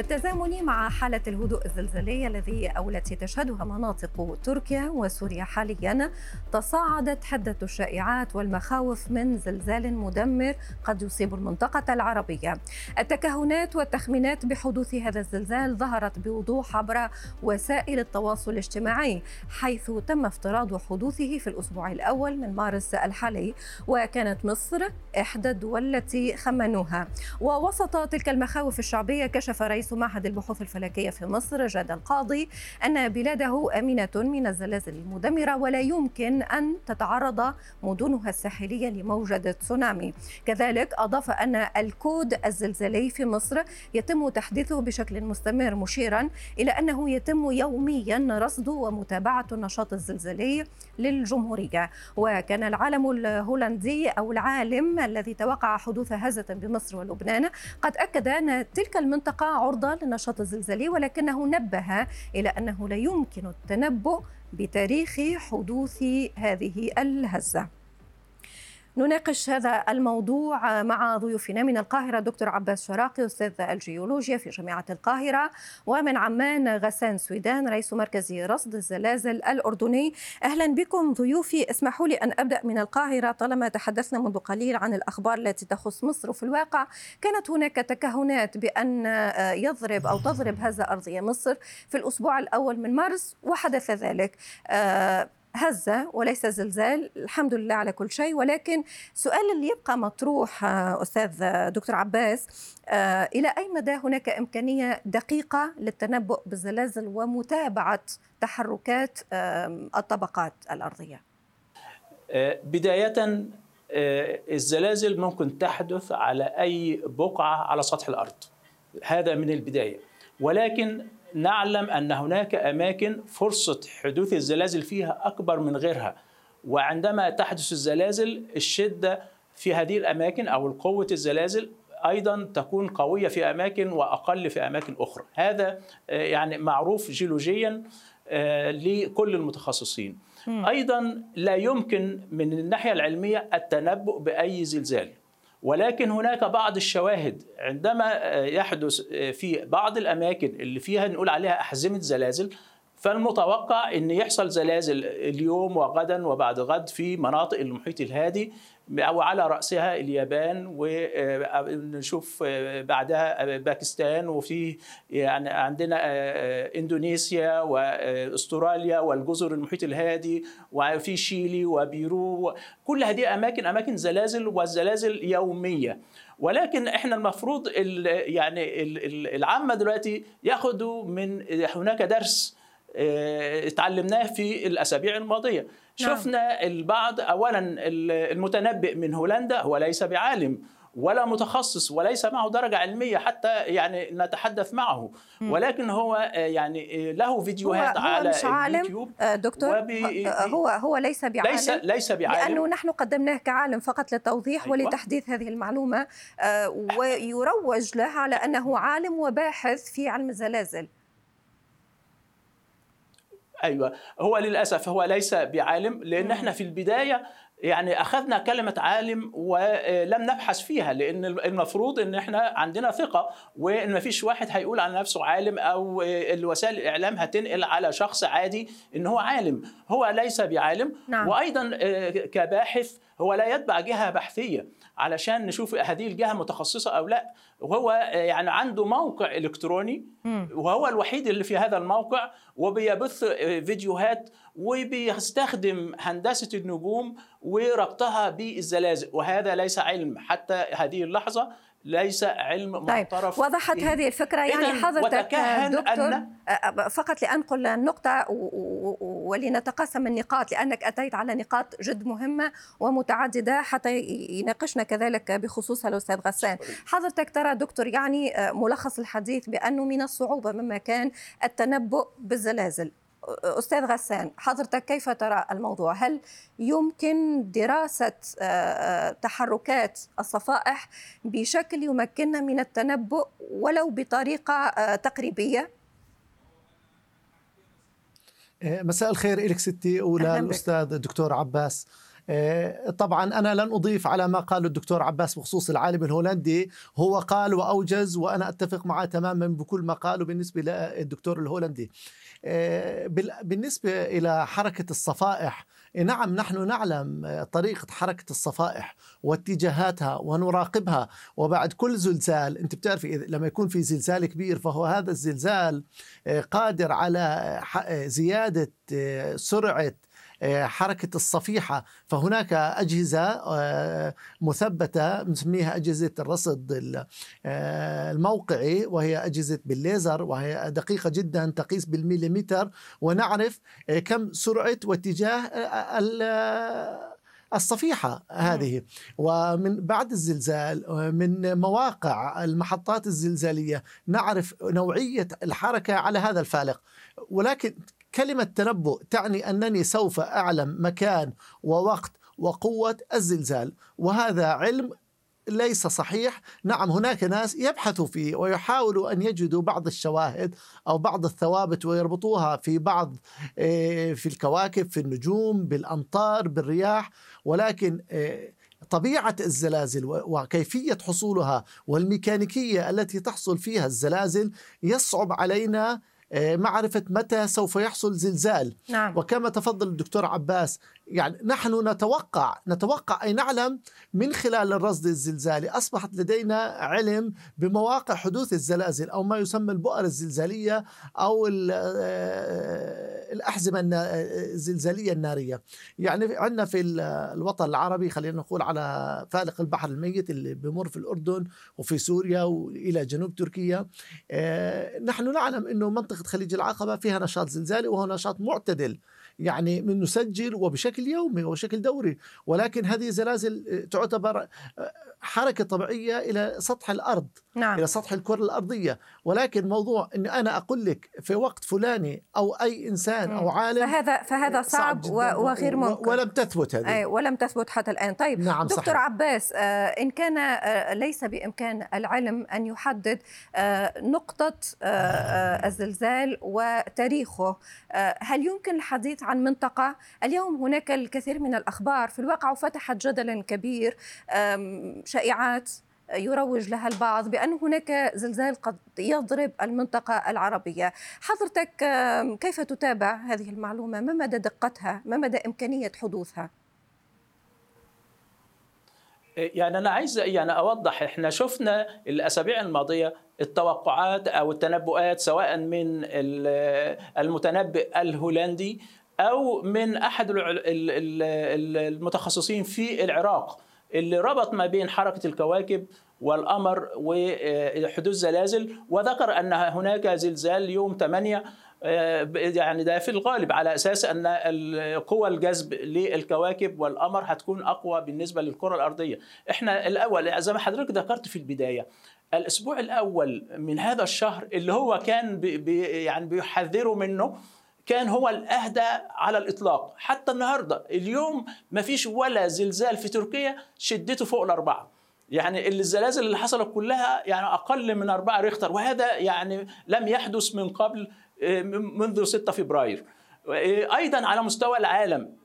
بالتزامن مع حالة الهدوء الزلزالي الذي أو التي تشهدها مناطق تركيا وسوريا حاليا. تصاعدت حدة الشائعات والمخاوف من زلزال مدمر قد يصيب المنطقة العربية. التكهنات والتخمينات بحدوث هذا الزلزال ظهرت بوضوح عبر وسائل التواصل الاجتماعي حيث تم افتراض حدوثه في الأسبوع الأول من مارس الحالي وكانت مصر إحدى الدول التي خمنوها. ووسط تلك المخاوف الشعبية كشف رئيس رئيس معهد البحوث الفلكية في مصر جاد القاضي أن بلاده أمينة من الزلازل المدمرة ولا يمكن أن تتعرض مدنها الساحلية لموجة تسونامي. كذلك أضاف أن الكود الزلزالي في مصر يتم تحديثه بشكل مستمر مشيرا إلى أنه يتم يوميا رصد ومتابعة النشاط الزلزالي للجمهورية. وكان العالم الهولندي أو العالم الذي توقع حدوث هزة بمصر ولبنان قد أكد أن تلك المنطقة عرضة للنشاط الزلزالي ولكنه نبه إلى أنه لا يمكن التنبؤ بتاريخ حدوث هذه الهزة. نناقش هذا الموضوع مع ضيوفنا من القاهرة دكتور عباس شراقي أستاذ الجيولوجيا في جامعة القاهرة ومن عمان غسان سويدان رئيس مركز رصد الزلازل الأردني. أهلا بكم ضيوفي اسمحوا لي أن أبدأ من القاهرة. طالما تحدثنا منذ قليل عن الأخبار التي تخص مصر وفي الواقع كانت هناك تكهنات بأن يضرب أو تضرب هزة أرضية مصر في الأسبوع الأول من مارس وحدث ذلك. آه، هزة وليس زلزال الحمد لله على كل شيء. ولكن سؤال اللي يبقى مطروح آه، أستاذ دكتور عباس آه، إلى أي مدى هناك إمكانية دقيقة للتنبؤ بالزلازل ومتابعة تحركات الطبقات الأرضية؟ آه، بداية الزلازل ممكن تحدث على أي بقعة على سطح الأرض. هذا من البداية. ولكن نعلم أن هناك أماكن فرصة حدوث الزلازل فيها أكبر من غيرها وعندما تحدث الزلازل الشدة في هذه الأماكن أو قوة الزلازل أيضا تكون قوية في أماكن وأقل في أماكن أخرى. هذا آه، يعني معروف جيولوجيا آه، لكل المتخصصين. أيضا لا يمكن من الناحية العلمية التنبؤ بأي زلزال. ولكن هناك بعض الشواهد عندما آه، يحدث آه، في بعض الأماكن اللي فيها نقول عليها أحزمة زلازل فالمتوقع إن يحصل زلازل اليوم وغدا وبعد غد في مناطق المحيط الهادي أو على رأسها اليابان ونشوف بعدها باكستان وفي يعني عندنا إندونيسيا واستراليا والجزر المحيط الهادي وفي شيلي وبيرو كل هذه أماكن أماكن زلازل والزلازل يومية. ولكن إحنا المفروض يعني العامة دلوقتي يأخذوا من هناك درس اتعلمناه في الأسابيع الماضية. نعم. شفنا البعض اولا المتنبئ من هولندا هو ليس بعالم ولا متخصص وليس معه درجة علمية حتى يعني نتحدث معه. ولكن هو يعني له فيديوهات هو على مش عالم دكتور. وبي هو هو ليس بعالم. ليس ليس بعالم. لأنه نحن قدمناه كعالم فقط للتوضيح أيوة. ولتحديث هذه المعلومة ويروج له على أنه عالم وباحث في علم الزلازل. أيوه. هو للأسف هو ليس بعالم لأن إحنا في البداية يعني أخذنا كلمة عالم ولم نبحث فيها لأن المفروض إن إحنا عندنا ثقة وإن ما فيش واحد هيقول على نفسه عالم أو الوسائل الإعلام هتنقل على شخص عادي إن هو عالم. هو ليس بعالم. نعم. وأيضا كباحث هو لا يتبع جهة بحثية علشان نشوف هذه الجهة متخصصة أو لا. وهو يعني عنده موقع إلكتروني وهو الوحيد اللي في هذا الموقع وبيبث فيديوهات وبيستخدم هندسة النجوم وربطها بالزلازل. وهذا ليس علم حتى هذه اللحظة ليس علم طيب معترف وضحت إيه؟ هذه الفكرة. يعني حضرتك دكتور أن فقط لأنقل النقطة ولنتقاسم النقاط لأنك أتيت على نقاط جد مهمة ومتعددة حتى يناقشنا كذلك بخصوصها الأستاذ غسان. حضرتك ترى دكتور يعني ملخص الحديث بأنه من الصعوبة مما كان التنبؤ بالزلازل. أستاذ غسان حضرتك كيف ترى الموضوع؟ هل يمكن دراسة آه، آه، تحركات الصفائح بشكل يمكننا من التنبؤ ولو بطريقة آه، تقريبية؟ مساء الخير لك ستي وللاستاذ الدكتور عباس. طبعا أنا لن أضيف على ما قاله الدكتور عباس بخصوص العالم الهولندي. هو قال وأوجز وأنا أتفق معه تماما بكل ما قاله بالنسبة للدكتور الهولندي. آه، بالنسبة إلى حركة الصفائح نعم نحن نعلم طريقة حركة الصفائح واتجاهاتها ونراقبها. وبعد كل زلزال أنت بتعرفي لما يكون في زلزال كبير فهو هذا الزلزال آه، قادر على زيادة سرعة آه، حركة الصفيحة. فهناك أجهزة آه، مثبتة نسميها أجهزة الرصد آه، الموقعي وهي أجهزة بالليزر وهي دقيقة جدا تقيس بالمليمتر. ونعرف كم سرعة واتجاه الصفيحة هذه. ومن بعد الزلزال من مواقع المحطات الزلزالية نعرف نوعية الحركة على هذا الفالق. ولكن كلمة تنبؤ تعني أنني سوف أعلم مكان ووقت وقوة الزلزال وهذا علم ليس صحيح. نعم هناك ناس يبحثوا فيه ويحاولوا أن يجدوا بعض الشواهد أو بعض الثوابت ويربطوها في بعض آه، في الكواكب في النجوم بالأمطار بالرياح. ولكن آه، طبيعة الزلازل وكيفية حصولها والميكانيكية التي تحصل فيها الزلازل يصعب علينا معرفة متى سوف يحصل زلزال نعم. وكما تفضل الدكتور عباس يعني نحن نتوقع نتوقع أي نعلم من خلال الرصد الزلزالي. أصبحت لدينا علم بمواقع حدوث الزلازل أو ما يسمى البؤر الزلزالية أو آه، الأحزمة الزلزالية النارية. يعني عندنا في الوطن العربي خلينا نقول على فالق البحر الميت اللي بمر في الأردن وفي سوريا وإلى جنوب تركيا آه، نحن نعلم أنه منطقة خليج العقبة فيها نشاط زلزالي وهو نشاط معتدل يعني من نسجل وبشكل يومي وبشكل دوري ولكن هذه زلازل تعتبر حركة طبيعية إلى سطح الأرض نعم. إلى سطح الكرة الأرضية. ولكن موضوع أني أنا أقول لك في وقت فلاني أو أي إنسان أو عالم فهذا فهذا صعب, صعب وغير ممكن. ولم تثبت هذه. أي ولم تثبت حتى الآن. طيب نعم دكتور صحيح. عباس آه إن كان آه ليس بإمكان العلم أن يحدد آه نقطة آه, آه، الزلزال وتاريخه آه هل يمكن الحديث عن منطقة؟ اليوم هناك الكثير من الأخبار. في الواقع وفتحت جدلا كبير شائعات يروج لها البعض بأن هناك زلزال قد يضرب المنطقة العربية. حضرتك كيف تتابع هذه المعلومة؟ ما مدى دقتها؟ ما مدى إمكانية حدوثها؟ يعني أنا عايز يعني أوضح إحنا شفنا الأسابيع الماضية التوقعات أو التنبؤات سواء من المتنبئ الهولندي أو من أحد المتخصصين في العراق اللي ربط ما بين حركة الكواكب والقمر وحدوث زلازل وذكر أن هناك زلزال يوم 8 يعني ده في الغالب على أساس أن قوى الجذب للكواكب والقمر هتكون أقوى بالنسبة للكرة الأرضية. إحنا الأول زي ما حضرتك ذكرت في البداية الأسبوع الأول من هذا الشهر اللي هو كان بي يعني بيحذروا منه كان هو الأهدى على الإطلاق. حتى النهارده اليوم ما فيش ولا زلزال في تركيا شدته فوق الأربعة. يعني الزلازل اللي حصلت كلها يعني أقل من أربعة ريختر وهذا يعني لم يحدث من قبل منذ 6 فبراير. أيضا على مستوى العالم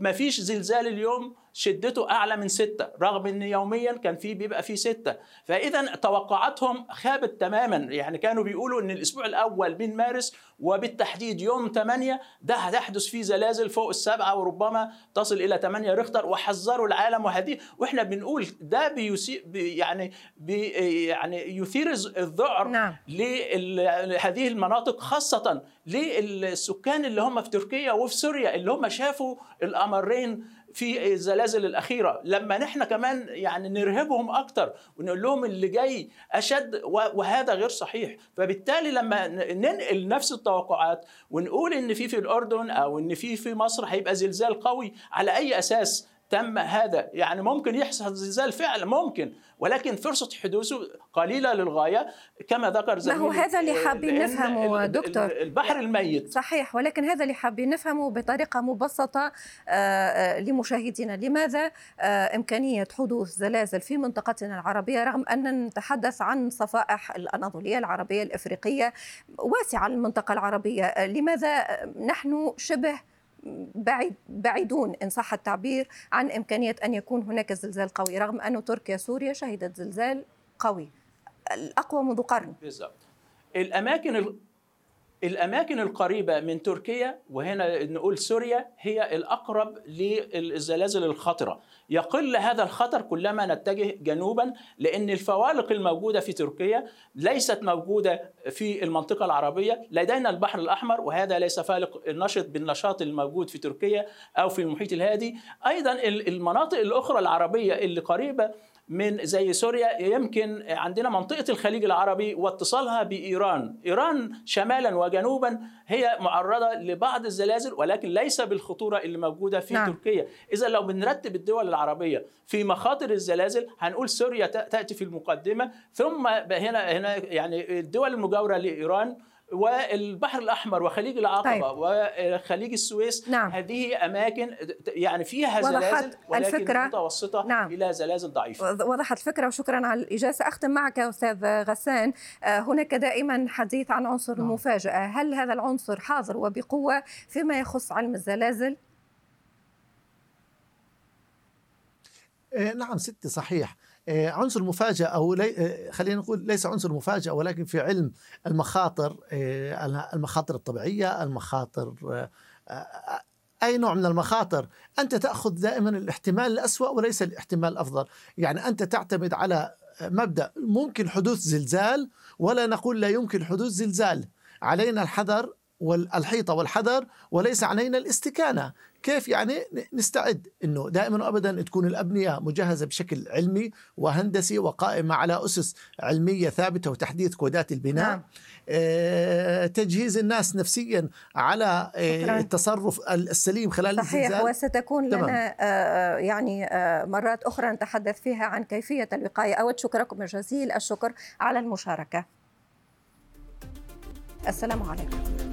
ما فيش زلزال اليوم شدته أعلى من ستة رغم إن يوميا كان في بيبقى في ستة. فاذا توقعاتهم خابت تماما. يعني كانوا بيقولوا إن الأسبوع الأول من مارس وبالتحديد يوم 8 ده هتحدث فيه زلازل فوق السبعة وربما تصل إلى 8 ريختر وحذروا العالم وهذه. وإحنا بنقول ده بيسي يعني بي يعني يثير الذعر نعم. لهذه المناطق خاصة للسكان اللي هم في تركيا وفي سوريا اللي هم شافوا الأمرين في الزلازل الأخيرة. لما نحن كمان يعني نرهبهم أكتر ونقول لهم اللي جاي أشد وهذا غير صحيح. فبالتالي لما ننقل نفس التوقعات ونقول إن في في الأردن أو إن في في مصر هيبقى زلزال قوي على أي أساس؟ تم هذا. يعني ممكن يحصل زلزال فعلا ممكن. ولكن فرصة حدوثه قليلة للغاية. كما ذكر ما هو هذا اللي حابين نفهمه دكتور؟ البحر الميت. صحيح ولكن هذا اللي حابين نفهمه بطريقة مبسطة لمشاهدينا. لماذا إمكانية حدوث زلازل في منطقتنا العربية رغم أن نتحدث عن صفائح الأناضولية العربية الإفريقية واسعة المنطقة العربية؟ لماذا نحن شبه بعيد بعيدون إن صح التعبير عن إمكانية أن يكون هناك زلزال قوي رغم أن تركيا سوريا شهدت زلزال قوي. الأقوى منذ قرن. بالضبط. الأماكن الأماكن القريبة من تركيا وهنا نقول سوريا هي الأقرب للزلازل الخطرة. يقل هذا الخطر كلما نتجه جنوبا لأن الفوالق الموجودة في تركيا ليست موجودة في المنطقة العربية. لدينا البحر الأحمر وهذا ليس فالق نشط بالنشاط الموجود في تركيا أو في المحيط الهادي. أيضا المناطق الأخرى العربية اللي قريبة من زي سوريا يمكن عندنا منطقة الخليج العربي واتصالها بإيران. إيران شمالا وجنوبا هي معرضة لبعض الزلازل ولكن ليس بالخطورة اللي موجودة في نعم. تركيا. إذا لو بنرتب الدول العربية في مخاطر الزلازل هنقول سوريا تأتي في المقدمة. ثم هنا هنا يعني الدول المجاورة لإيران والبحر الأحمر وخليج العقبه طيب. وخليج السويس نعم. هذه أماكن يعني فيها زلازل ولكن الفكرة. متوسطة نعم. إلى زلازل ضعيفه وضحت الفكرة وشكرا على الإجازة أختم معك أستاذ غسان آه، هناك دائما حديث عن عنصر نعم. المفاجأة هل هذا العنصر حاضر وبقوة فيما يخص علم الزلازل إيه، نعم ستي صحيح آه، عنصر المفاجأة أو لي آه، خلينا نقول ليس عنصر مفاجأة ولكن في علم المخاطر آه، المخاطر الطبيعية المخاطر أي نوع من المخاطر. أنت تأخذ دائما الاحتمال الأسوأ وليس الاحتمال الأفضل. يعني أنت تعتمد على مبدأ ممكن حدوث زلزال ولا نقول لا يمكن حدوث زلزال. علينا الحذر والحيطة والحذر وليس علينا الاستكانة. كيف يعني نستعد؟ إنه دائما وابدا تكون الأبنية مجهزة بشكل علمي وهندسي وقائمة على أسس علمية ثابتة وتحديث كودات البناء. نعم. آه، تجهيز الناس نفسيا على آه، التصرف السليم خلال صحيح الزلزال. وستكون تمام. لنا آه، يعني مرات أخرى نتحدث فيها عن كيفية الوقايه أود شكركم جزيل الشكر على المشاركة. السلام عليكم.